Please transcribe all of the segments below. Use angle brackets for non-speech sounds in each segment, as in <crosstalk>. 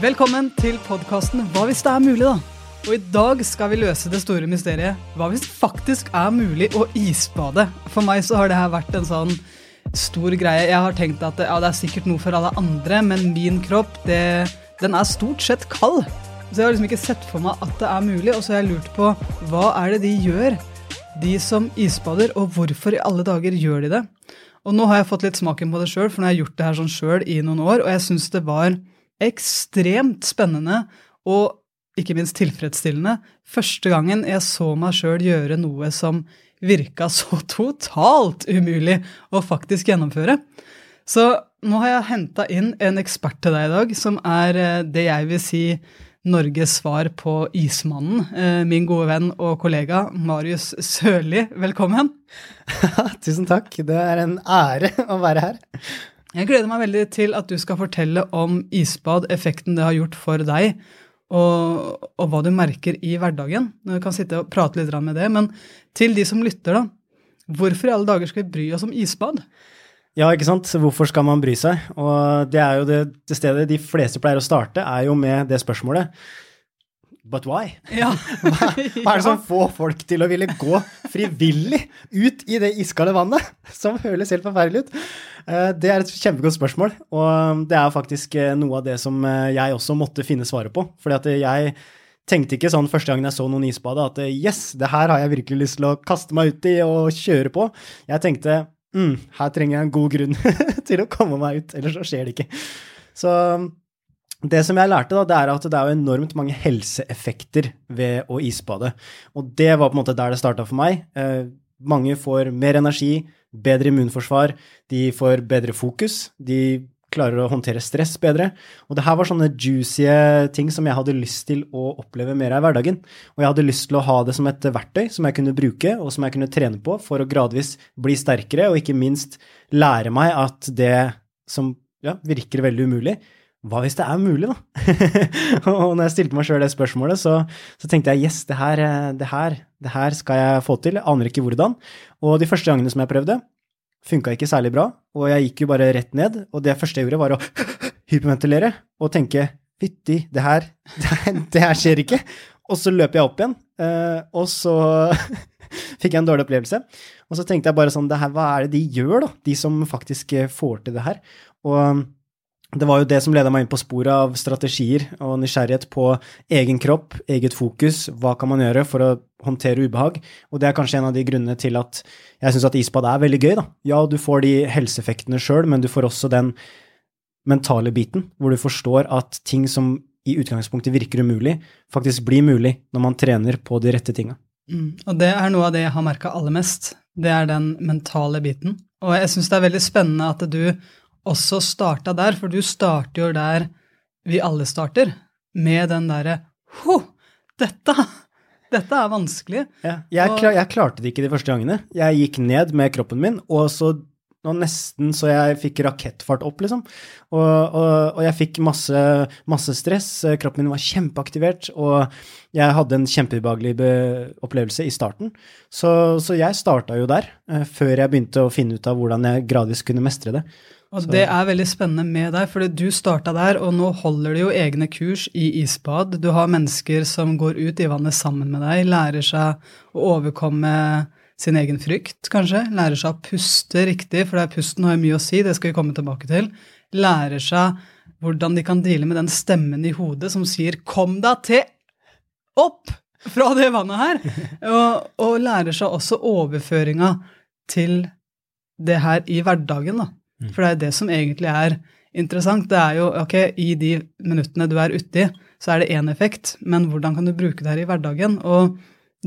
Velkommen til podkasten Hva hvis det er mulig, da? Og i dag skal vi løse det store mysteriet. Hva hvis det faktisk er mulig å isbade? For meg så har det her vært en sånn stor greie. Jeg har tenkt at ja, det er sikkert noe for alle andre, men min kropp, det, den er stort sett kald. Så jeg har liksom ikke sett for meg at det er mulig, og så har jeg lurt på hva er det de gjør, de som isbader, og hvorfor i alle dager gjør de det? Og nå har jeg fått litt smaken på det sjøl, for nå har jeg gjort det her sånn sjøl i noen år, og jeg syns det var ekstremt spennende og ikke minst tilfredsstillende første gangen jeg så meg sjøl gjøre noe som virka så <laughs> totalt umulig å faktisk gjennomføre. Så nå har jeg henta inn en ekspert til deg i dag, som er eh, det jeg vil si Norges svar på Ismannen. Eh, min gode venn og kollega Marius Sørli, velkommen. <laughs> Tusen takk. Det er en ære <laughs> å være her. Jeg gleder meg veldig til at du skal fortelle om isbad, effekten det har gjort for deg, og, og hva du merker i hverdagen. Du kan sitte og prate litt med det. Men til de som lytter, da. Hvorfor i alle dager skal vi bry oss om isbad? Ja, ikke sant. Hvorfor skal man bry seg? Og det er jo det, det stedet de fleste pleier å starte, er jo med det spørsmålet. But why? Ja. <laughs> hva, hva, er det som får folk til å ville gå frivillig ut i det iskalde vannet? Som høres helt forferdelig ut. Eh, det er et kjempegodt spørsmål, og det er faktisk eh, noe av det som eh, jeg også måtte finne svaret på. Fordi at jeg tenkte ikke sånn første gangen jeg så noen isbade at yes, det her har jeg virkelig lyst til å kaste meg ut i og kjøre på. Jeg tenkte mm, her trenger jeg en god grunn <laughs> til å komme meg ut, ellers så skjer det ikke. Så det som jeg lærte, da, det er at det er enormt mange helseeffekter ved å isbade. Og det var på en måte der det starta for meg. Eh, mange får mer energi, bedre immunforsvar, de får bedre fokus, de klarer å håndtere stress bedre. Og det her var sånne juicy ting som jeg hadde lyst til å oppleve mer av i hverdagen. Og jeg hadde lyst til å ha det som et verktøy som jeg kunne bruke, og som jeg kunne trene på for å gradvis bli sterkere, og ikke minst lære meg at det som ja, virker veldig umulig, hva hvis det er mulig, da? <laughs> og når jeg stilte meg sjøl det spørsmålet, så, så, tenkte jeg yes, det her, det, her, det her, skal jeg få til. Jeg aner ikke hvordan. Og de første gangene som jeg prøvde, funka ikke særlig bra. Og jeg gikk jo bare rett ned. Og det første jeg gjorde, var å <laughs> hyperventilere og tenke fytti, <laughs> det her, det her skjer ikke. Og så løp jeg opp igjen, eh, og så fikk jeg en dårlig opplevelse. Og så tenkte jeg bare sånn, det hva er det de gjør, da? De som faktisk får til det her. Og det var jo det som leda meg inn på sporet av strategier og nysgjerrighet på egen kropp, eget fokus, hva kan man gjøre for å håndtere ubehag, og det er kanskje en av de grunnene til at jeg syns at isbad er veldig gøy, da. Ja, du får de helseeffektene sjøl, men du får også den mentale biten, hvor du forstår at ting som i utgangspunktet virker umulig, faktisk blir mulig når man trener på de rette tinga. Mm, og det er noe av det jeg har merka aller mest. Det er den mentale biten. Og jeg syns det er veldig spennende at du også starta der, for du starter jo der vi alle starter, med den derre Ho! Dette! Dette er vanskelig. Ja, jeg, klar, jeg, klarte det ikke de første gangene. Jeg gikk ned med kroppen min, og så og nesten så jeg fikk rakettfart opp, liksom. Og, og, og, jeg fikk masse, masse stress. Kroppen min var kjempeaktivert, og jeg hadde en kjempeubehagelig opplevelse i starten. Så, så jeg starta jo der, eh, før jeg begynte å finne ut av hvordan jeg gradvis kunne mestre det. Og så. Det er veldig spennende med deg, for du starta der, og nå holder du jo egne kurs i isbad. Du har mennesker som går ut i vannet sammen med deg, lærer seg å overkomme sin egen frykt, kanskje. Lærer seg å puste riktig, for det er pusten har mye å si, det skal vi komme tilbake til. Lærer seg hvordan de kan deale med den stemmen i hodet som sier 'kom deg til opp fra det vannet her', <laughs> og, og lærer seg også overføringa til det her i hverdagen, da. Mm. For det er det som egentlig er interessant. Det er jo ok, i de minuttene du er uti, så er det én effekt, men hvordan kan du bruke det her i hverdagen? Og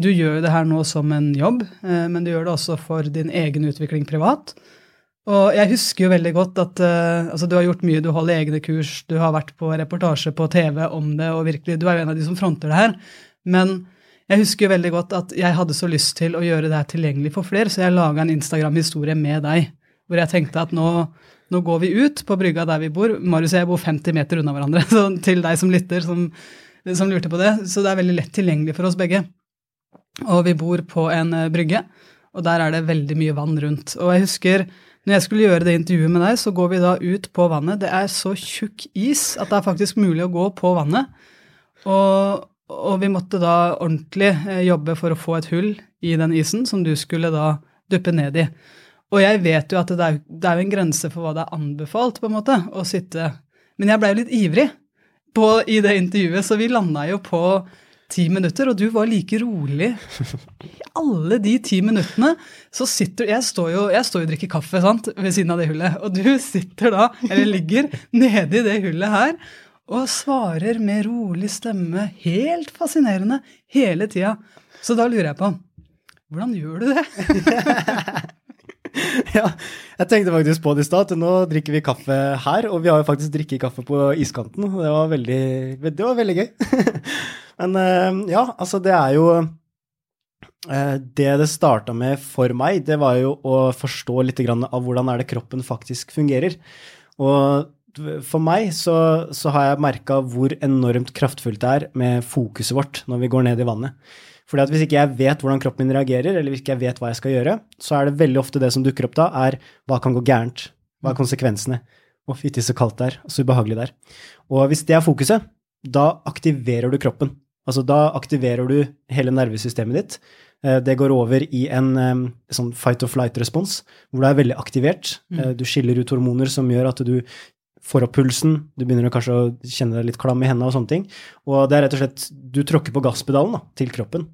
du gjør det her nå som en jobb, eh, men du gjør det også for din egen utvikling privat. Og jeg husker jo veldig godt at uh, altså du har gjort mye, du holder egne kurs, du har vært på reportasje på TV om det, og virkelig, du er jo en av de som fronter det her. Men jeg husker jo veldig godt at jeg hadde så lyst til å gjøre det her tilgjengelig for flere, så jeg laga en Instagram-historie med deg hvor jeg tenkte at nå, nå, går vi ut på brygga der vi bor. Marius og jeg bor 50 meter unna hverandre, <laughs> så til deg som lytter, som, som, lurte på det. Så det er veldig lett tilgjengelig for oss begge. Og vi bor på en uh, brygge, og der er det veldig mye vann rundt. Og jeg husker Når jeg skulle gjøre det intervjuet med deg, så går vi da ut på vannet. Det er så tjukk is at det er faktisk mulig å gå på vannet. Og, og vi måtte da ordentlig eh, jobbe for å få et hull i den isen som du skulle da duppe ned i. Og jeg vet jo at det er, det er jo en grense for hva det er anbefalt, på en måte, å sitte Men jeg blei jo litt ivrig på, i det intervjuet, så vi landa jo på ti minutter, og du var like rolig i alle de ti minuttene. Så sitter Jeg står jo, jeg står jo og drikker kaffe sant, ved siden av det hullet, og du sitter da, eller ligger nede i det hullet her, og svarer med rolig stemme, helt fascinerende, hele tida. Så da lurer jeg på hvordan gjør du det? <laughs> <laughs> ja, jeg tenkte faktisk på det i stad, nå drikker vi kaffe her, og vi har jo faktisk drikket kaffe på iskanten. Det var veldig, det var veldig gøy. <laughs> Men eh, ja, altså det er jo eh, Det det starta med for meg, det var jo å forstå litt av hvordan er det kroppen faktisk fungerer. Og for meg så, så har jeg merka hvor enormt kraftfullt det er med fokuset vårt når vi går ned i vannet. Fordi at Hvis ikke jeg vet hvordan kroppen min reagerer, eller hvis ikke jeg vet hva jeg skal gjøre, så er det veldig ofte det som dukker opp da, er hva kan gå gærent? Hva er konsekvensene? Å, fytti så kaldt det er, så ubehagelig det er. Og hvis det er fokuset, da aktiverer du kroppen. Altså da aktiverer du hele nervesystemet ditt. Eh, det går over i en sånn fight or flight-respons, hvor du er veldig aktivert. Mm. Eh, du skiller ut hormoner som gjør at du får opp pulsen, du begynner kanskje å kjenne deg litt klam i hendene og sånne ting. Og det er rett og slett Du tråkker på gasspedalen da, til kroppen.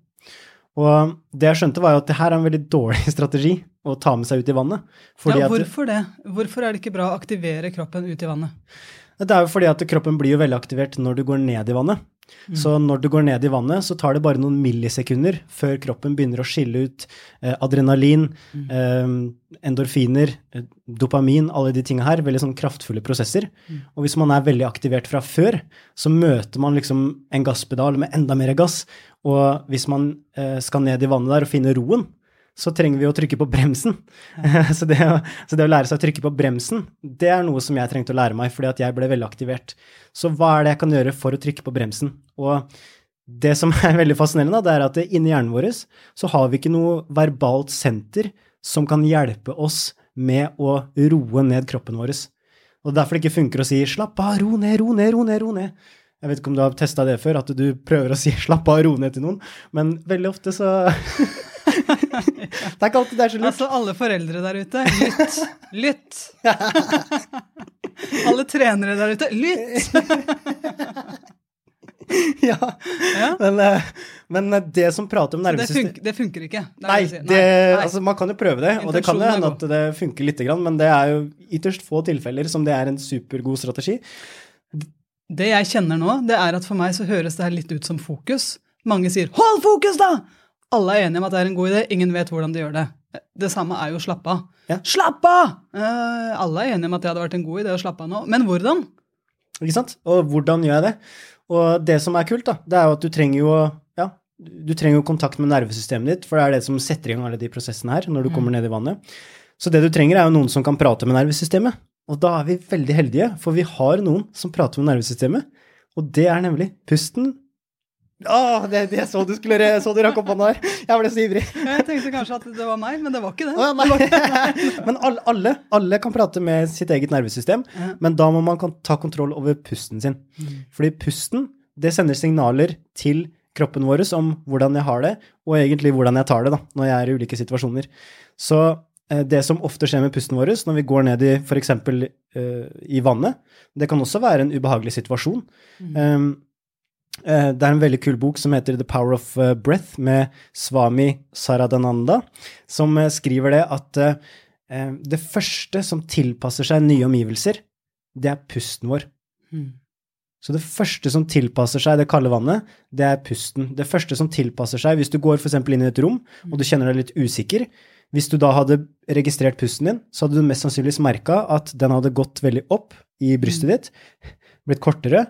Og det jeg skjønte, var jo at det her er en veldig dårlig <laughs> strategi å ta med seg ut i vannet. ja, hvorfor det? Hvorfor er det ikke bra å aktivere kroppen ut i vannet? Det er jo fordi at kroppen blir jo veldig aktivert når du går ned i vannet. Mm. Så når du går ned i vannet, så tar det bare noen millisekunder før kroppen begynner å skille ut eh, adrenalin, mm. eh, endorfiner, eh, dopamin, alle de tinga her. Veldig sånn kraftfulle prosesser. Mm. Og hvis man er veldig aktivert fra før, så møter man liksom en gasspedal med enda mer gass. Og hvis man eh, skal ned i vannet der og finne roen, så trenger vi å trykke på bremsen. <laughs> Så, det, så, det, å lære seg å trykke på bremsen, det er noe som jeg trengte å lære meg fordi at jeg ble veldig aktivert. Så hva er det jeg kan gjøre for å trykke på bremsen? Og det som <laughs> er veldig fascinerende, det er at inni hjernen vår så har vi ikke noe verbalt senter som kan hjelpe oss med å roe ned kroppen vår. Og derfor det ikke funker å si 'slapp av, ro ned, ro ned, ro ned', ro ned. Jeg vet ikke om du har testa det før, at du prøver å si 'slapp av, ro ned' til noen, men veldig ofte så <laughs> det er ikke alltid det er så lurt. Altså, alle foreldre der ute, lytt. Lytt. alle trenere der ute, lytt. <laughs> ja. ja. Men, eh, men, eh, det som prater om nervesystemet det, det funker ikke. Det Nei, det, Nei. Altså, man kan jo prøve det, og det kan jo hende at det funker lite grann, men det er jo ytterst få tilfeller som det er en supergod strategi. Det jeg kjenner nå, det er at for meg så høres det her litt ut som fokus. Mange sier 'hold fokus', da! Alle er enige om at det er en god idé, ingen vet hvordan de gjør det. Det samme er jo slappe av. Ja. Slapp av! Uh, alle er enige om at det hadde vært en god idé å slappe av nå, men hvordan? Ikke sant? Og hvordan gjør jeg det? Og det som er kult, da, det er jo at du trenger jo ja, du trenger jo kontakt med nervesystemet ditt, for det er det som setter i gang alle de prosessene her når du mm. kommer ned i vannet. Så det du trenger, er jo noen som kan prate med nervesystemet. Og da er vi veldig heldige, for vi har noen som prater med nervesystemet. Og det er nemlig pusten, å, det, det så du skulle så du rakk opp hånda her. Jeg ble så ivrig. Jeg tenkte kanskje at det var meg, men det var ikke det. Å, <laughs> men alle, alle, kan prate med sitt eget nervesystem, ja. men da må man ta kontroll over pusten sin. Mm. Fordi pusten, det sender signaler til kroppen vår om hvordan jeg har det, og egentlig hvordan jeg tar det da, når jeg er i ulike situasjoner. Så eh, det som ofte skjer med pusten vår når vi går ned i f.eks. Uh, eh, i vannet, det kan også være en ubehagelig situasjon. Mm. Um, det er en veldig kul bok som heter The Power of eh, Breath, med Swami Saradananda, som eh, skriver det at det første som tilpasser seg nye omgivelser, det er pusten vår. Mm. Så det første som tilpasser seg det kalde vannet, det er pusten. Det første som tilpasser seg hvis du går f.eks. inn i et rom og du kjenner deg litt usikker Hvis du da hadde registrert pusten din, så hadde du mest sannsynligvis merka at den hadde gått veldig opp i brystet mm. ditt, blitt kortere,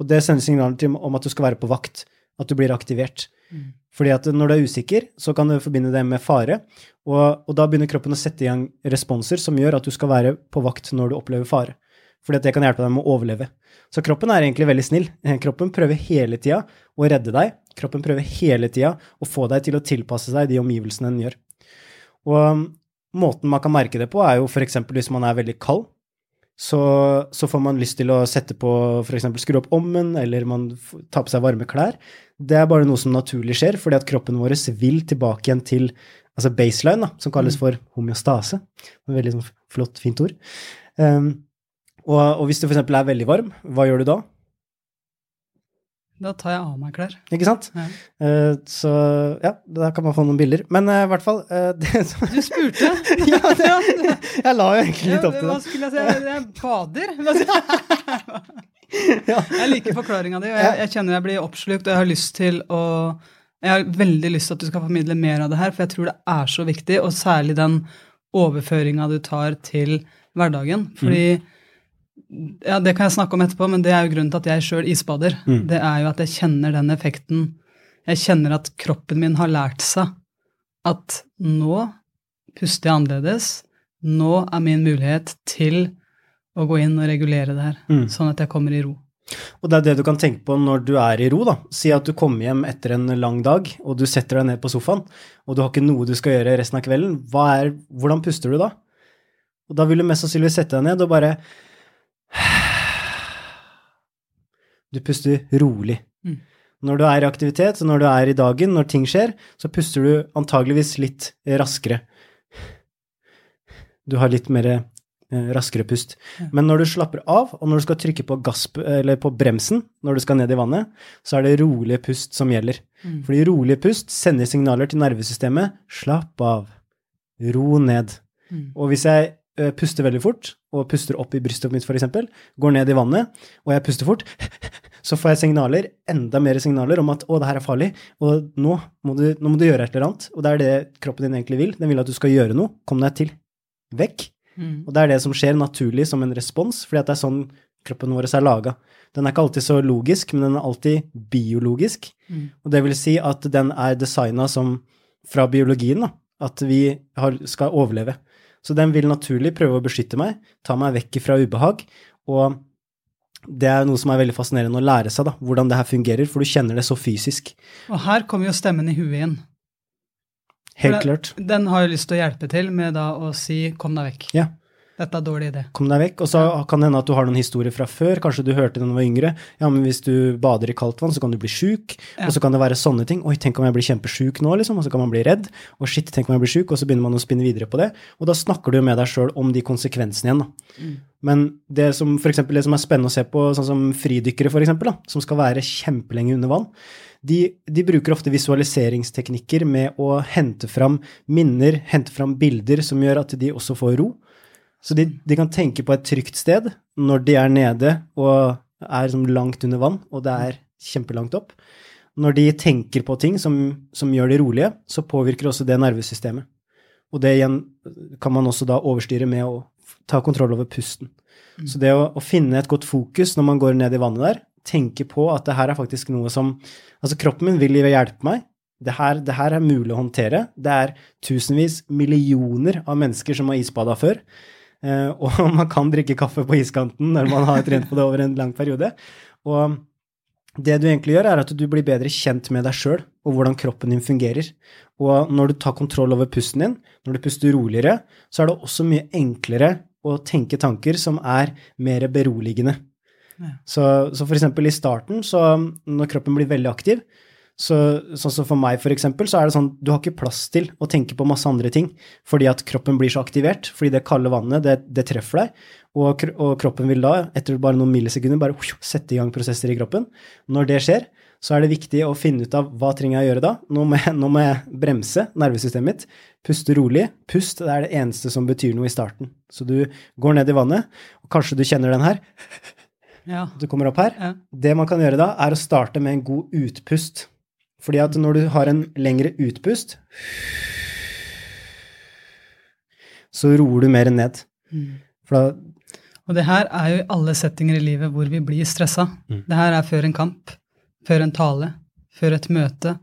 og det sender signaler til om at du skal være på vakt, at du blir aktivert. Mm. Fordi at når du er usikker, så kan du forbinde det med fare, og, og, da begynner kroppen å sette i gang responser som gjør at du skal være på vakt når du opplever fare. Fordi at det kan hjelpe deg med å overleve. Så kroppen er egentlig veldig snill. Kroppen prøver hele tida å redde deg. Kroppen prøver hele tida å få deg til å tilpasse seg de omgivelsene den gjør. Og måten man kan merke det på, er jo f.eks. hvis man er veldig kald. Så, så, får man lyst til å sette på f.eks. skru opp ommen, eller man tar på seg varme klær. Det er bare noe som naturlig skjer, fordi at kroppen vår vil tilbake igjen til altså baseline, da, som kalles mm. for homeostase. Et veldig sånn, flott, fint ord. Um, og, og, hvis du f.eks. er veldig varm, hva gjør du da? Da tar jeg av meg klær. Ikke sant? Ja. Uh, så ja, da kan man få noen bilder. Men uh, i hvert fall uh, <laughs> som... Du spurte! <laughs> ja, det, jeg la jo egentlig litt opp til det. Hva skulle jeg si? Jeg bader. <laughs> ja. Jeg liker forklaringa di, og jeg, jeg, kjenner jeg blir oppslukt, og jeg har lyst til å Jeg har veldig lyst til at du skal formidle mer av det her, for jeg tror det er så viktig, og særlig den overføringa du tar til hverdagen. Fordi mm ja, det kan jeg snakke om etterpå, men det er jo grunnen til at jeg sjøl isbader. Mm. Det er jo at jeg kjenner den effekten. Jeg kjenner at kroppen min har lært seg at nå puster jeg annerledes. Nå er min mulighet til å gå inn og regulere det her, mm. sånn at jeg kommer i ro. Og det er det du kan tenke på når du er i ro, da. Si at du kommer hjem etter en lang dag, og du setter deg ned på sofaen, og du har ikke noe du skal gjøre resten av kvelden. Er, hvordan puster du da? Og da vil du mest sannsynlig sette deg ned og bare Du puster rolig. Mm. Når du er i aktivitet, når du er i dagen, når ting skjer, så puster du antageligvis litt raskere. Du har litt mer eh, raskere pust. Ja. Men når du slapper av, og når du skal trykke på, gass, på, bremsen når du skal ned i vannet, så er det rolige pust som gjelder. Mm. Fordi rolige pust sender signaler til nervesystemet. Slapp av. Ro ned. Mm. Og hvis jeg puster veldig fort, og puster opp i brystet mitt f.eks., går ned i vannet, og jeg puster fort, <laughs> så får jeg signaler, enda mer signaler om at 'å, det her er farlig', og nå må, du, nå må du gjøre et eller annet. Og det er det kroppen din egentlig vil. Den vil at du skal gjøre noe. Kom deg til. Vekk. Mm. Og det er det som skjer naturlig som en respons, fordi at det er sånn kroppen vår er laga. Den er ikke alltid så logisk, men den er alltid biologisk. Mm. Og det vil si at den er designa som fra biologien, da, at vi har, skal overleve. Så den vil naturlig prøve å beskytte meg, ta meg vekk fra ubehag. Og det er noe som er veldig fascinerende å lære seg, da, hvordan det her fungerer, for du kjenner det så fysisk. Og her kommer jo stemmen i huet inn. Helt klart. Den har jo lyst til å hjelpe til med da å si 'kom deg vekk'. Ja. Dette er dårlig idé. Kom deg vekk. Og så kan det hende at du har noen historier fra før. Kanskje du hørte da du var yngre. Ja, men hvis du bader i kaldt vann, så kan du bli sjuk. Ja. Og så kan det være sånne ting. Oi, tenk om jeg blir kjempesjuk nå, liksom. Og så kan man bli redd. Og shit, tenk om jeg blir sjuk. Og så begynner man å spinne videre på det. Og da snakker du med deg sjøl om de konsekvensene igjen, da. Mm. Men det som, for eksempel, det som er spennende å se på, sånn som fridykkere, for eksempel, da, som skal være kjempelenge under vann, de, de, bruker ofte visualiseringsteknikker med å hente fram minner, hente fram bilder som gjør at de også får ro. Så de, de, kan tenke på et trygt sted når de er nede og er sånn langt under vann, og det er kjempelangt opp. Når de tenker på ting som, som gjør de rolige, så påvirker også det nervesystemet. Og det igjen kan man også da overstyre med å ta kontroll over pusten. Mm. Så det å, å, finne et godt fokus når man går ned i vannet der, tenke på at det her er faktisk noe som Altså, kroppen min vil hjelpe meg. Det her, det her er mulig å håndtere. Det er tusenvis, millioner av mennesker som har isbada før. Eh, <laughs> og man kan drikke kaffe på iskanten når man har trent på det over en lang periode. Og det du egentlig gjør, er at du blir bedre kjent med deg sjøl og hvordan kroppen din fungerer. Og når du tar kontroll over pusten din, når du puster roligere, så er det også mye enklere å tenke tanker som er mer beroligende. Ja. Så, så for eksempel i starten, så når kroppen blir veldig aktiv, så, sånn som for meg, for eksempel, så er det sånn du har ikke plass til å tenke på masse andre ting fordi at kroppen blir så aktivert. Fordi det kalde vannet, det, det treffer deg. Og, og, kroppen vil da, etter bare noen millisekunder, bare uh, sette i gang prosesser i kroppen. Når det skjer, så er det viktig å finne ut av hva trenger jeg å gjøre da. Nå må jeg, nå må jeg bremse nervesystemet mitt. Puste rolig. Pust det er det eneste som betyr noe i starten. Så du går ned i vannet, og kanskje du kjenner den her. Ja. Du kommer opp her. Ja. Det man kan gjøre da, er å starte med en god utpust. Fordi at når du har en lengre utpust, så roer du mer ned. For Da, og det her er jo i alle settinger i livet hvor vi blir stressa. Mm. Det her er før en kamp, før en tale, før et møte,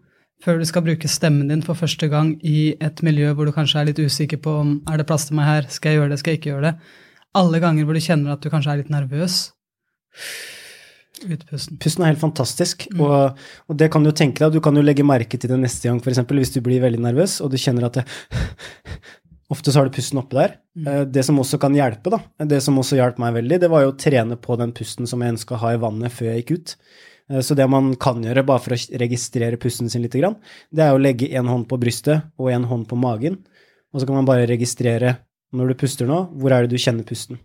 før du skal bruke stemmen din for første gang i et miljø hvor du kanskje er litt usikker på om er det plass til meg her, skal jeg gjøre det, skal jeg ikke gjøre det. Alle ganger hvor du kjenner at du kanskje er litt nervøs Utpusten. Pusten er helt fantastisk, mm. og, og, det kan du tenke deg. Du kan jo legge merke til det neste gang, f.eks. hvis du blir veldig nervøs og du kjenner at det <laughs> Ofte så har du pusten oppe der. Mm. Det som også kan hjelpe, da, det som også hjalp meg veldig, det var jo å trene på den pusten som jeg ønska å ha i vannet før jeg gikk ut. Eh, Så det man kan gjøre, bare for å registrere pusten sin litt, grann, det er å legge en hånd på brystet og en hånd på magen, og så kan man bare registrere når du puster nå, hvor er det du kjenner pusten.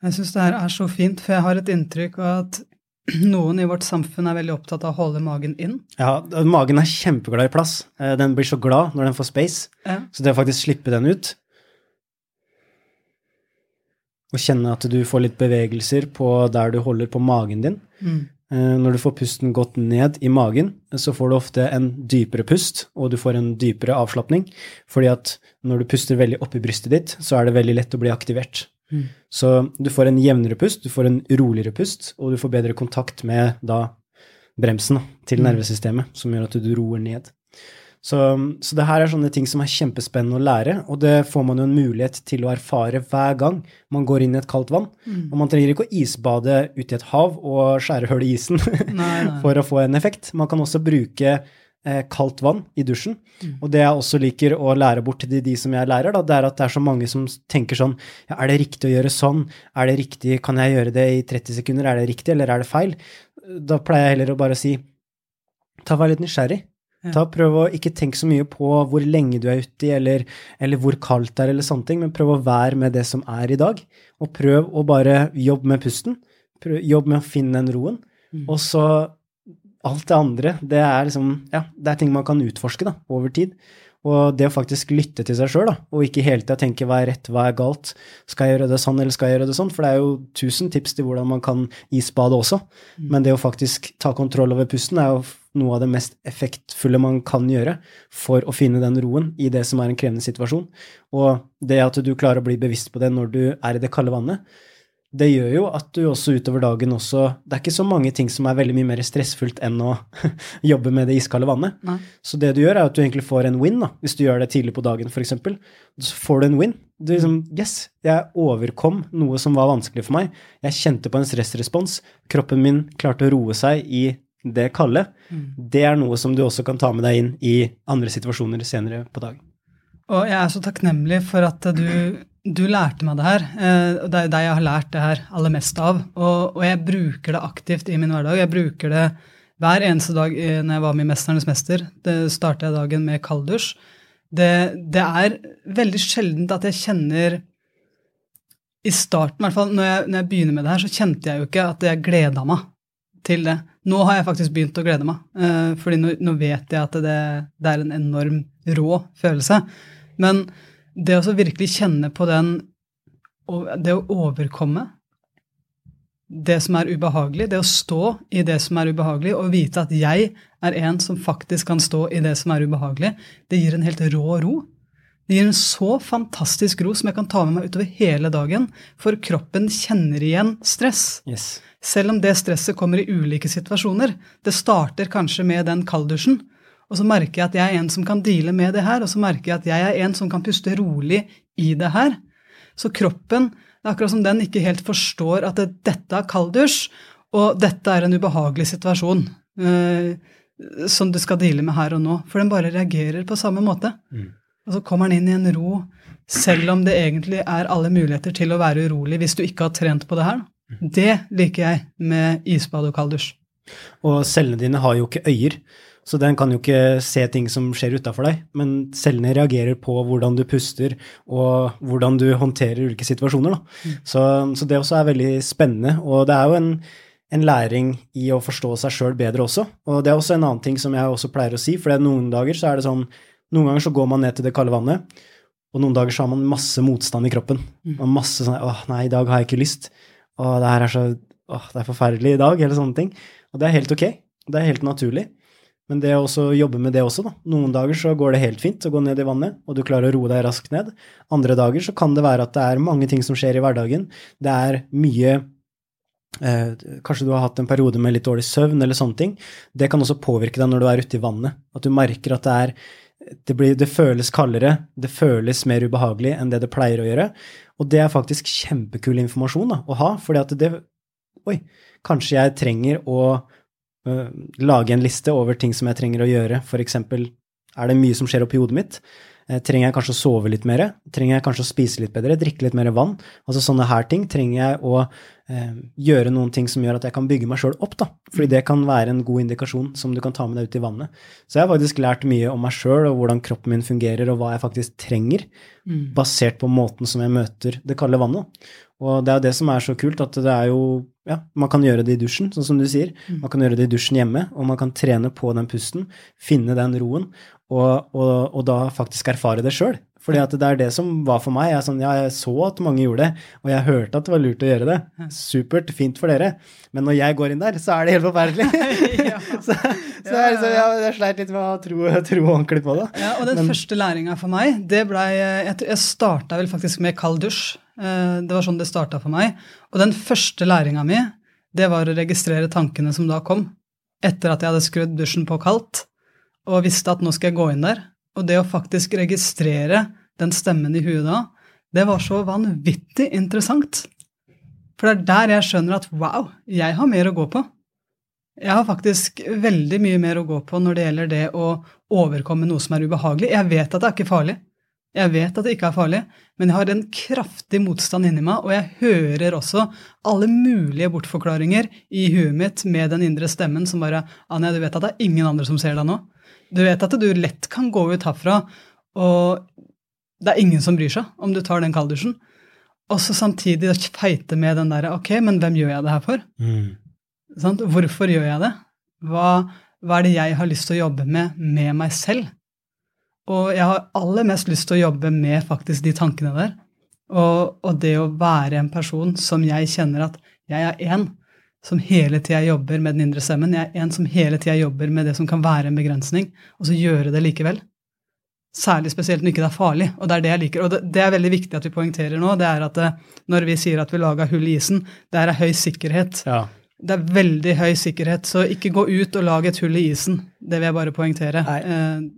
Jeg syns det her er så fint, for jeg har et inntrykk av at <clears throat> noen i vårt samfunn er veldig opptatt av å holde magen inn. Ja, magen er kjempeglad i plass. Eh, Den blir så glad når den får space. Ja. Så det å faktisk slippe den ut, og kjenne at du får litt bevegelser på der du holder på magen din. Mm. Eh, Når du får pusten godt ned i magen, så får du ofte en dypere pust, og du får en dypere avslapning. Fordi at når du puster veldig opp i brystet ditt, så er det veldig lett å bli aktivert. Mm. Så du får en jevnere pust, du får en roligere pust, og du får bedre kontakt med da bremsen da, til Mm. nervesystemet, som gjør at du roer ned. Så, så det her er sånne ting som er kjempespennende å lære, og det får man jo en mulighet til å erfare hver gang man går inn i et kaldt vann. Mm. Og man trenger ikke å isbade ute i et hav og skjære hull i isen Nei, nei. <laughs> for å få en effekt. Man kan også bruke kaldt vann i dusjen. Mm. Og det jeg også liker å lære bort til de, de som jeg lærer, da, det er at det er så mange som tenker sånn ja, Er det riktig å gjøre sånn? Er det riktig? Kan jeg gjøre det i 30 sekunder? Er det riktig, eller er det feil? Da pleier jeg heller å bare si ta vær litt nysgjerrig. Ja. Ta, prøv å ikke tenke så mye på hvor lenge du er ute eller, eller hvor kaldt det er, eller sånne ting, men prøv å være med det som er i dag. Og prøv å bare jobbe med pusten. Prøv, jobb med å finne den roen. Mm. Og så alt det andre, det er liksom Ja, det er ting man kan utforske da, over tid. Og det å faktisk lytte til seg sjøl, og ikke hele tida tenke hva er rett, hva er galt, skal jeg gjøre det sånn, eller skal jeg gjøre det sånn? For det er jo tusen tips til hvordan man kan isbade også. Men det å faktisk ta kontroll over pusten er jo noe av det mest effektfulle man kan gjøre for å finne den roen i det som er en krevende situasjon. Og det at du klarer å bli bevisst på det når du er i det kalde vannet, det gjør jo at du også utover dagen også Det er ikke så mange ting som er veldig mye mer stressfullt enn å <laughs> jobbe med det iskalde vannet. Nei. Så det du gjør, er at du egentlig får en win, da. Hvis du gjør det tidlig på dagen, f.eks. Så får du en win. Du liksom Yes, jeg overkom noe som var vanskelig for meg. Jeg kjente på en stressrespons. Kroppen min klarte å roe seg i det kalde. Mm. Det er noe som du også kan ta med deg inn i andre situasjoner senere på dagen. Og jeg er så takknemlig for at du, du lærte meg det her. eh, Det er deg jeg har lært det her aller mest av. Og, og jeg bruker det aktivt i min hverdag. Jeg bruker det hver eneste dag eh, når jeg var med i 'Mesternes mester'. Det starter jeg dagen med kalddusj. Det, det er veldig sjeldent at jeg kjenner I starten, i hvert fall når jeg, når jeg begynner med det her, så kjente jeg jo ikke at jeg gleda meg til det. Nå har jeg faktisk begynt å glede meg, eh, fordi nå, nå vet jeg at det, det er en enorm rå følelse. Men det å så virkelig kjenne på den Det å overkomme det som er ubehagelig, det å stå i det som er ubehagelig, og vite at jeg er en som faktisk kan stå i det som er ubehagelig, det gir en helt rå ro. Det gir en så fantastisk ro som jeg kan ta med meg utover hele dagen, for kroppen kjenner igjen stress. Yes. Selv om det stresset kommer i ulike situasjoner. Det starter kanskje med den kalddusjen, og så merker jeg at jeg er en som kan deale med det her, og så merker jeg at jeg er en som kan puste rolig i det her. Så kroppen, det er akkurat som den ikke helt forstår at det, dette er kalddusj, og dette er en ubehagelig situasjon eh, som du skal deale med her og nå. For den bare reagerer på samme måte. Mm. Og så kommer den inn i en ro, selv om det egentlig er alle muligheter til å være urolig hvis du ikke har trent på det her. Det liker jeg med isbad og kalddusj. Og cellene dine har jo ikke øyer, så den kan jo ikke se ting som skjer utafor deg, men cellene reagerer på hvordan du puster og hvordan du håndterer ulike situasjoner. Da. Så, så det også er veldig spennende, og det er jo en, en læring i å forstå seg sjøl bedre også. Og det er også en annen ting som jeg også pleier å si, for noen dager så er det sånn Noen ganger så går man ned til det kalde vannet, og noen dager så har man masse motstand i kroppen. Og masse sånn åh, nei, i dag har jeg ikke lyst. Åh, det her er så åh, det er forferdelig i dag, eller sånne ting. Og det er helt ok. Det er helt naturlig. Men det å jobbe med det også, da. Noen dager så går det helt fint å gå ned i vannet, og du klarer å roe deg raskt ned. Andre dager så kan det være at det er mange ting som skjer i hverdagen. Det er mye eh, Kanskje du har hatt en periode med litt dårlig søvn eller sånne ting. Det kan også påvirke deg når du er ute i vannet. At du merker at det er det, blir, det føles kaldere, det føles mer ubehagelig enn det det pleier å gjøre. Og det er faktisk kjempekul informasjon da, å ha, fordi at det Oi, kanskje jeg trenger å uh, lage en liste over ting som jeg trenger å gjøre. For eksempel, er det mye som skjer oppi hodet mitt? Eh, trenger jeg kanskje å sove litt mer? Trenger jeg kanskje å spise litt bedre? Drikke litt mer vann? Altså sånne her ting. Trenger jeg å eh, gjøre noen ting som gjør at jeg kan bygge meg sjøl opp, da? Fordi det kan være en god indikasjon som du kan ta med deg ut i vannet. Så jeg har faktisk lært mye om meg sjøl og hvordan kroppen min fungerer, og hva jeg faktisk trenger, mm. basert på måten som jeg møter det kalde vannet. Og det er jo det som er så kult, at det er jo Ja, man kan gjøre det i dusjen, sånn som du sier. Mm. Man kan gjøre det i dusjen hjemme, og man kan trene på den pusten, finne den roen, og, og, og da faktisk erfare det sjøl. Fordi at det er det som var for meg. Jeg, sånn, ja, jeg, så at mange gjorde det, og jeg hørte at det var lurt å gjøre det. Supert, fint for dere. Men når jeg går inn der, så er det helt forferdelig. <laughs> <laughs> så, så jeg, så jeg, jeg sleit litt med å tro, tro ordentlig på det. Ja, og den Men, første læringa for meg, det blei Jeg, jeg starta vel faktisk med kald dusj. Eh, det var sånn det starta for meg. Og den første læringa mi, det var å registrere tankene som da kom. Etter at jeg hadde skrudd dusjen på kaldt og visste at nå skal jeg gå inn der. Og det å faktisk registrere den stemmen i huet da, det var så vanvittig interessant. For det er der jeg skjønner at wow, jeg har mer å gå på. Jeg har faktisk veldig mye mer å gå på når det gjelder det å overkomme noe som er ubehagelig. Jeg vet at det er ikke farlig. Jeg vet at det ikke er farlig, men jeg har en kraftig motstand inni meg, og jeg hører også alle mulige bortforklaringer i huet mitt med den indre stemmen som bare Anja, du vet at det er ingen andre som ser deg nå? Du vet at du lett kan gå ut herfra, og det er ingen som bryr seg om du tar den kalddusjen. Og så samtidig feite med den derre Ok, men hvem gjør jeg det her for? Mm. Hvorfor gjør jeg det? Hva, hva er det jeg har lyst til å jobbe med med meg selv? Og jeg har aller mest lyst til å jobbe med faktisk de tankene der. Og, og det å være en person som jeg kjenner at jeg er en som hele tida jobber med den indre stemmen. Jeg er en som hele tida jobber med det som kan være en begrensning, og så gjøre det likevel. Særlig spesielt når ikke det er farlig. Og det er det jeg liker. Og det, det er veldig viktig at vi poengterer nå, det er at det, eh, når vi sier at vi laga hull i isen, det er høy sikkerhet. Ja. Det er veldig høy sikkerhet, så ikke gå ut og lag et hull i isen. Det vil jeg bare poengtere. Eh,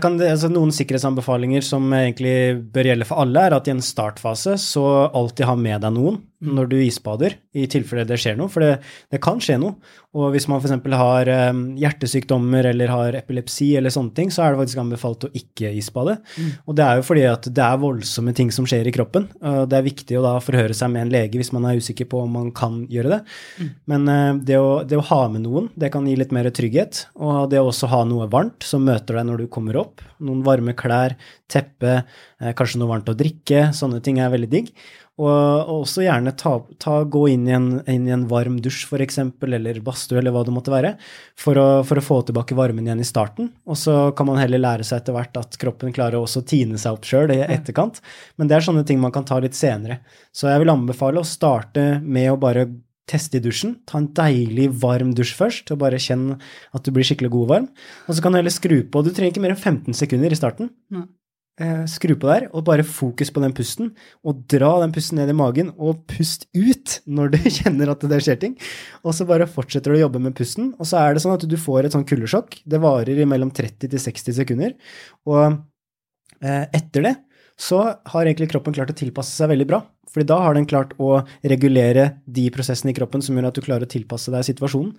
kan, altså noen sikkerhetsanbefalinger som egentlig bør gjelde for alle, er at i en startfase så alltid ha med deg noen. Når du isbader, i tilfelle det skjer noe. For det, det kan skje noe. Og hvis man f.eks. har um, hjertesykdommer eller har epilepsi eller sånne ting, så er det faktisk anbefalt å ikke isbade. Mm. Og det er jo fordi at det er voldsomme ting som skjer i kroppen. og det er viktig å da forhøre seg med en lege hvis man er usikker på om man kan gjøre det. Mm. Men uh, det, å, det, å, ha med noen, det kan gi litt mer trygghet. Og det å også ha noe varmt som møter deg når du kommer opp. Noen varme klær, teppe, uh, kanskje noe varmt å drikke. Sånne ting er veldig digg. Og, og også gjerne ta, ta, gå inn i en, inn i en varm dusj, f.eks., eller badstue, eller hva det måtte være, for å, for å, få tilbake varmen igjen i starten. Og så kan man heller lære seg etter hvert at kroppen klarer også å tine seg opp sjøl i etterkant. Men det er sånne ting man kan ta litt senere. Så jeg vil anbefale å starte med å bare teste i dusjen. Ta en deilig, varm dusj først, og bare kjenn at du blir skikkelig god og varm. Og så kan du heller skru på. Du trenger ikke mer enn 15 sekunder i starten. Eh, skru på der, og bare fokus på den pusten. Og dra den pusten ned i magen, og pust ut når du <laughs> kjenner at det skjer ting. Og så bare fortsetter du å jobbe med pusten. Og så er det sånn at du får et sånn kuldesjokk. Det varer i mellom 30 til 60 sekunder. Og eh, etter det så har egentlig kroppen klart å tilpasse seg veldig bra. Fordi da har den klart å regulere de prosessene i kroppen som gjør at du klarer å tilpasse deg situasjonen.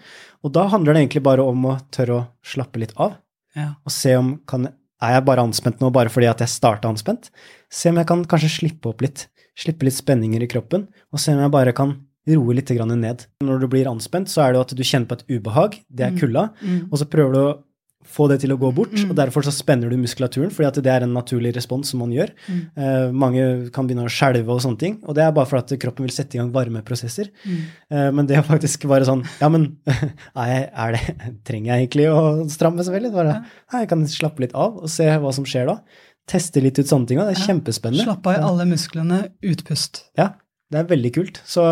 Og da handler det egentlig bare om å tørre å slappe litt av. Ja. Og se om kan er jeg bare anspent nå bare fordi at jeg starta anspent? Se om jeg kan kanskje slippe opp litt. Slippe litt spenninger i kroppen, og se om jeg bare kan roe litt ned. Når du blir anspent, så er det jo at du kjenner på et ubehag, det er mm. kulda, mm. og så prøver du å få det til å gå bort. Mm. og Derfor så spenner du muskulaturen, fordi det er en naturlig respons som man gjør. Mm. Uh, mange kan begynne å skjelve og sånne ting, og det er bare for at kroppen vil sette i gang varmeprosesser. Mm. Uh, men det er faktisk bare sånn Ja, men <laughs> er, er det, trenger jeg egentlig å stramme seg veldig? Bare, ja. Jeg kan slappe litt av og se hva som skjer da. Teste litt ut sånne ting. Det er ja. kjempespennende. Slappe av i alle musklene, utpust. Ja, det er veldig kult. Så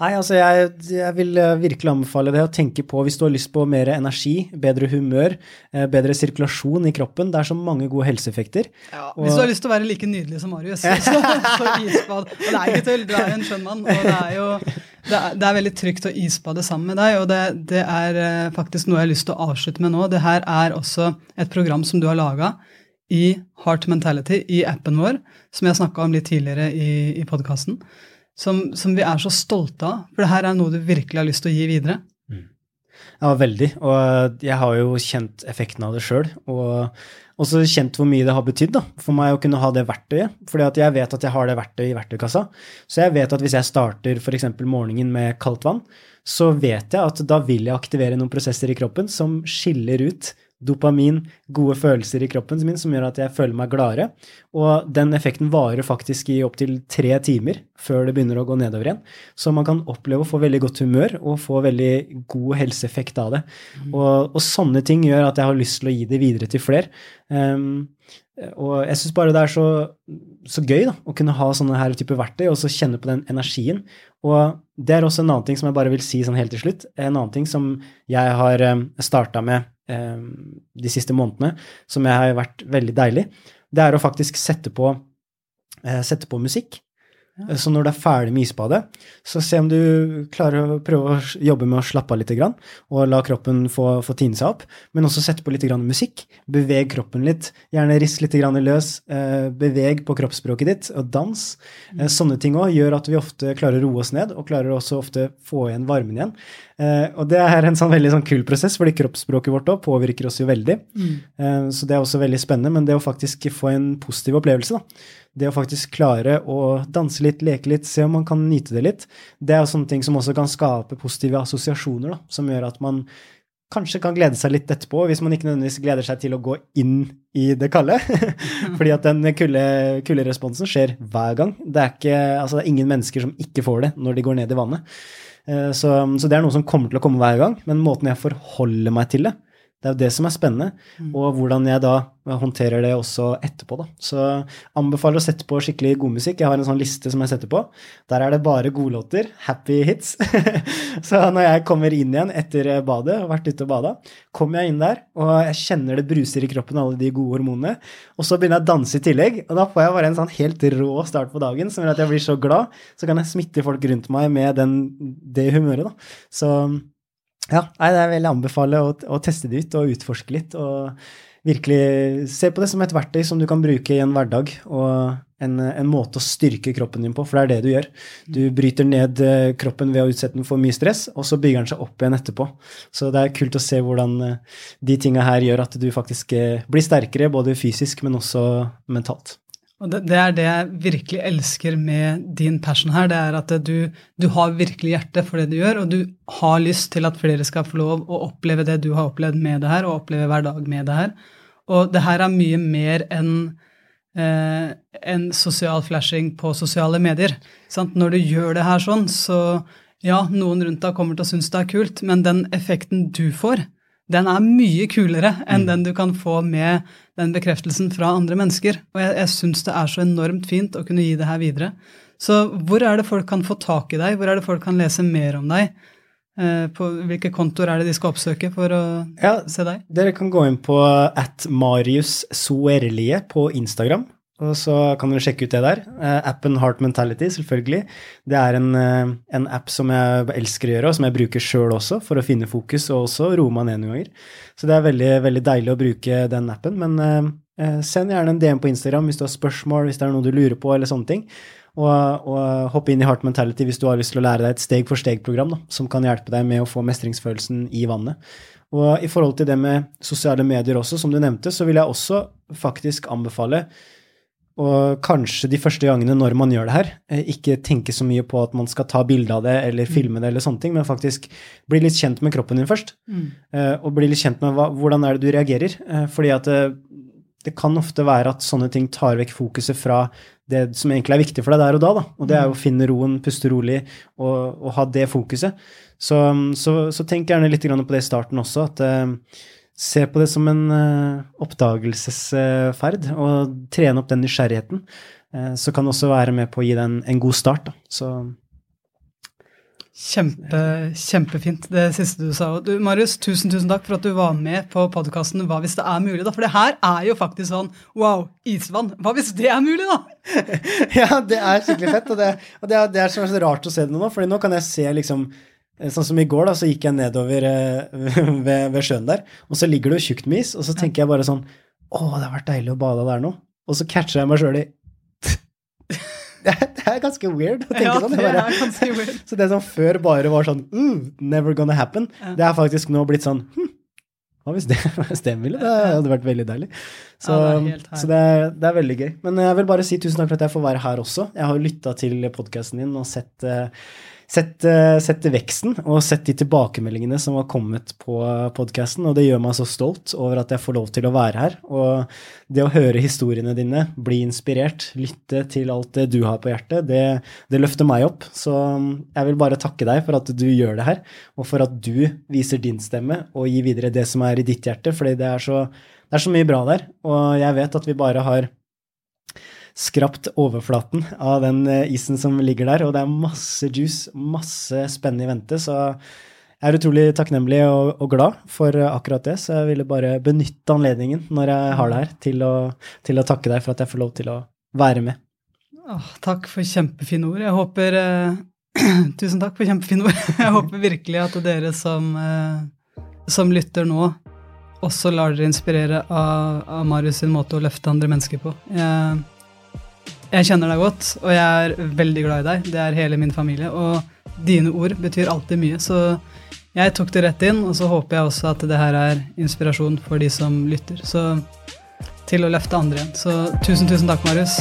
Nei, altså jeg, jeg, vil eh, virkelig anbefale det å tenke på hvis du har lyst på mer energi, bedre humør, eh, bedre sirkulasjon i kroppen. Det er så mange gode helseeffekter. Ja, og, hvis du har lyst til å være like nydelig som Marius, så, så <laughs> isbad. Og det er ikke tull, du er en skjønn mann. Og det er jo det er, det er, veldig trygt å isbade sammen med deg, og det, det, er eh, faktisk noe jeg har lyst til å avslutte med nå. Det her er også et program som du har laga i Heart Mentality, i appen vår, som jeg snakka om litt tidligere i, i podkasten som, som, vi er så stolte av. For det her er noe du virkelig har lyst til å gi videre. Mm. Ja, veldig. Og jeg har jo kjent effekten av det sjøl. Og også kjent hvor mye det har betydd for meg å kunne ha det verktøyet. fordi jeg vet at jeg har det verktøyet i verktøykassa. Så jeg vet at hvis jeg starter f.eks. morgenen med kaldt vann, så vet jeg at da vil jeg aktivere noen prosesser i kroppen som skiller ut dopamin, gode følelser i kroppen min som gjør at jeg føler meg gladere. Og den effekten varer faktisk i opptil tre timer før det begynner å gå nedover igjen. Så man kan oppleve å få veldig godt humør og få veldig god helseeffekt av det. Mm. Og, og, sånne ting gjør at jeg har lyst til å gi det videre til flere. Um, og jeg syns bare det er så, så gøy da, å kunne ha sånne her type verktøy og så kjenne på den energien. Og det er også en annen ting som jeg bare vil si sånn helt til slutt. En annen ting som jeg har um, starta med de siste månedene, som har vært veldig deilig, det er å faktisk sette på, uh, sette på musikk. Så når du er ferdig med isbadet, så se om du klarer å prøve å jobbe med å slappe av litt og la kroppen få, få tine seg opp. Men også sette på litt musikk. Beveg kroppen litt. Gjerne rist litt løs. Eh, beveg på kroppsspråket ditt, og dans. Eh, sånne ting òg gjør at vi ofte klarer å roe oss ned, og klarer også ofte få igjen varmen igjen. Eh, og det er en sånn veldig sånn kul prosess, fordi kroppsspråket vårt òg påvirker oss jo veldig. Mm. Så det er også veldig spennende. Men det å faktisk få en positiv opplevelse, da. Det å faktisk klare å danse litt, leke litt, se om man kan nyte det litt, det er jo sånne ting som også kan skape positive assosiasjoner, da, som gjør at man kanskje kan glede seg litt etterpå, hvis man ikke nødvendigvis gleder seg til å gå inn i det kalde. <laughs> Fordi at den kulde, kulde skjer hver gang. Det er, ikke, altså det er ingen mennesker som ikke får det når de går ned i vannet. Eh, så, så, det er noe som kommer til å komme hver gang, men måten jeg forholder meg til det, det er jo det som er spennende, mm. og hvordan jeg da håndterer det også etterpå. da. Så anbefaler å sette på skikkelig god musikk. Jeg har en sånn liste som jeg setter på. Der er det bare godlåter. Happy hits. <laughs> så når jeg kommer inn igjen etter badet, og vært ute og bada, kommer jeg inn der, og jeg kjenner det bruser i kroppen, alle de gode hormonene. Og så begynner jeg å danse i tillegg, og da får jeg bare en sånn helt rå start på dagen som gjør at jeg blir så glad. Så kan jeg smitte folk rundt meg med den, det humøret, da. Så ja, nei, det vil anbefale å, å, teste det ut og utforske litt. Og virkelig se på det som et verktøy som du kan bruke i en hverdag. Og en, en, måte å styrke kroppen din på, for det er det du gjør. Du bryter ned eh, kroppen ved å utsette den for mye stress, og så bygger den seg opp igjen etterpå. Så det er kult å se hvordan eh, de tinga her gjør at du faktisk eh, blir sterkere, både fysisk, men også mentalt. Og det, det, er det jeg virkelig elsker med din passion her. Det er at du, du, har virkelig hjerte for det du gjør, og du har lyst til at flere skal få lov å oppleve det du har opplevd med det her, og oppleve hver dag med det her. Og det her er mye mer enn eh, en sosial flashing på sosiale medier. Sant? Når du gjør det her sånn, så ja, noen rundt deg kommer til å synes det er kult, men den effekten du får, den er mye kulere enn mm. den du kan få med den bekreftelsen fra andre mennesker. Og jeg, jeg syns det er så enormt fint å kunne gi det her videre. Så hvor er det folk kan få tak i deg? Hvor er det folk kan lese mer om deg? Eh, på hvilke kontoer er det de skal oppsøke for å ja, se deg? Dere kan gå inn på at Marius Soerlie på Instagram. Og så kan dere sjekke ut det der. Uh, appen Heart Mentality, selvfølgelig. Det er en, uh, en, app som jeg elsker å gjøre, og som jeg bruker sjøl også, for å finne fokus og også roe meg ned noen ganger. Så det er veldig, veldig deilig å bruke den appen. Men eh, send gjerne en DM på Instagram hvis du har spørsmål, hvis det er noe du lurer på, eller sånne ting. Og, og hopp inn i Heart Mentality hvis du har lyst til å lære deg et steg-for-steg-program som kan hjelpe deg med å få mestringsfølelsen i vannet. Og i forhold til det med sosiale medier også, som du nevnte, så vil jeg også faktisk anbefale og kanskje de første gangene når man gjør det her, eh, ikke tenke så mye på at man skal ta bilde av det eller mm. filme det, eller sånne ting, men faktisk bli litt kjent med kroppen din først. Mm. Eh, og bli litt kjent med hva, hvordan er det du reagerer. Eh, fordi at det, det, kan ofte være at sånne ting tar vekk fokuset fra det som egentlig er viktig for deg der og da. da. Og det er jo å mm. finne roen, puste rolig og, og ha det fokuset. Så, så, så, tenk gjerne litt på det i starten også, at se på det som en uh, oppdagelsesferd og trene opp den nysgjerrigheten. Uh, så kan det også være med på å gi deg en, en god start. Da. Så Kjempe, kjempefint, det siste du sa. Du, Marius, tusen tusen takk for at du var med på podkasten Hva hvis det er mulig? da? For det her er jo faktisk sånn wow, isvann. Hva hvis det er mulig, da? <laughs> ja, det er skikkelig fett. Og det, og det, er, det er så rart å se det nå, for nå kan jeg se liksom Eh, sånn som i går, da, så gikk jeg nedover eh, <laughs> ved, ved, sjøen der, og så ligger det jo tjukt med is, og så tenker jeg bare sånn Å, det har vært deilig å bade der nå. Og så catcher jeg meg sjøl i <laughs> Det er, det er ganske weird å tenke Ja, sånn. det bare- er ganske weird. <laughs> Så det som før bare var sånn uh, never gonna happen, Ja. det er faktisk nå blitt sånn hm, hva hvis det, stemmer? det hadde vært veldig deilig. Så, Ja, det er så det, er, det er veldig gøy. Men jeg vil bare si tusen takk for at jeg får være her også. Jeg har lytta til podkasten din og sett, eh, sett, eh, sett veksten og sett de tilbakemeldingene som har kommet på podkasten, og det gjør meg så stolt over at jeg får lov til å være her. Og det å høre historiene dine, bli inspirert, lytte til alt det du har på hjertet, det, det løfter meg opp. Så mm, jeg vil bare takke deg for at du gjør det her, og for at du viser din stemme og gir videre det som er i ditt hjerte, fordi det er så, det er så mye bra der. Og jeg vet at vi bare har skrapt overflaten av den eh, isen som ligger der, og det er masse juice, masse spennende i vente, så jeg er utrolig takknemlig og, og glad for eh, akkurat det, så jeg ville bare benytte anledningen når jeg har det her, til å, til å takke deg for at jeg får lov til å være med. Åh, takk for kjempefine ord. Jeg håper eh, <clears throat> Tusen takk for kjempefine ord. <laughs> Jeg håper virkelig at dere som, eh, som lytter nå, også lar dere inspirere av, av Marius sin måte å løfte andre mennesker på. Jeg, jeg kjenner deg godt, og jeg er veldig glad i deg. Det er hele min familie. Og dine ord betyr alltid mye, så jeg tok det rett inn. Og så håper jeg også at det her er inspirasjon for de som lytter. Så til å løfte andre igjen. Så tusen, tusen takk, Marius.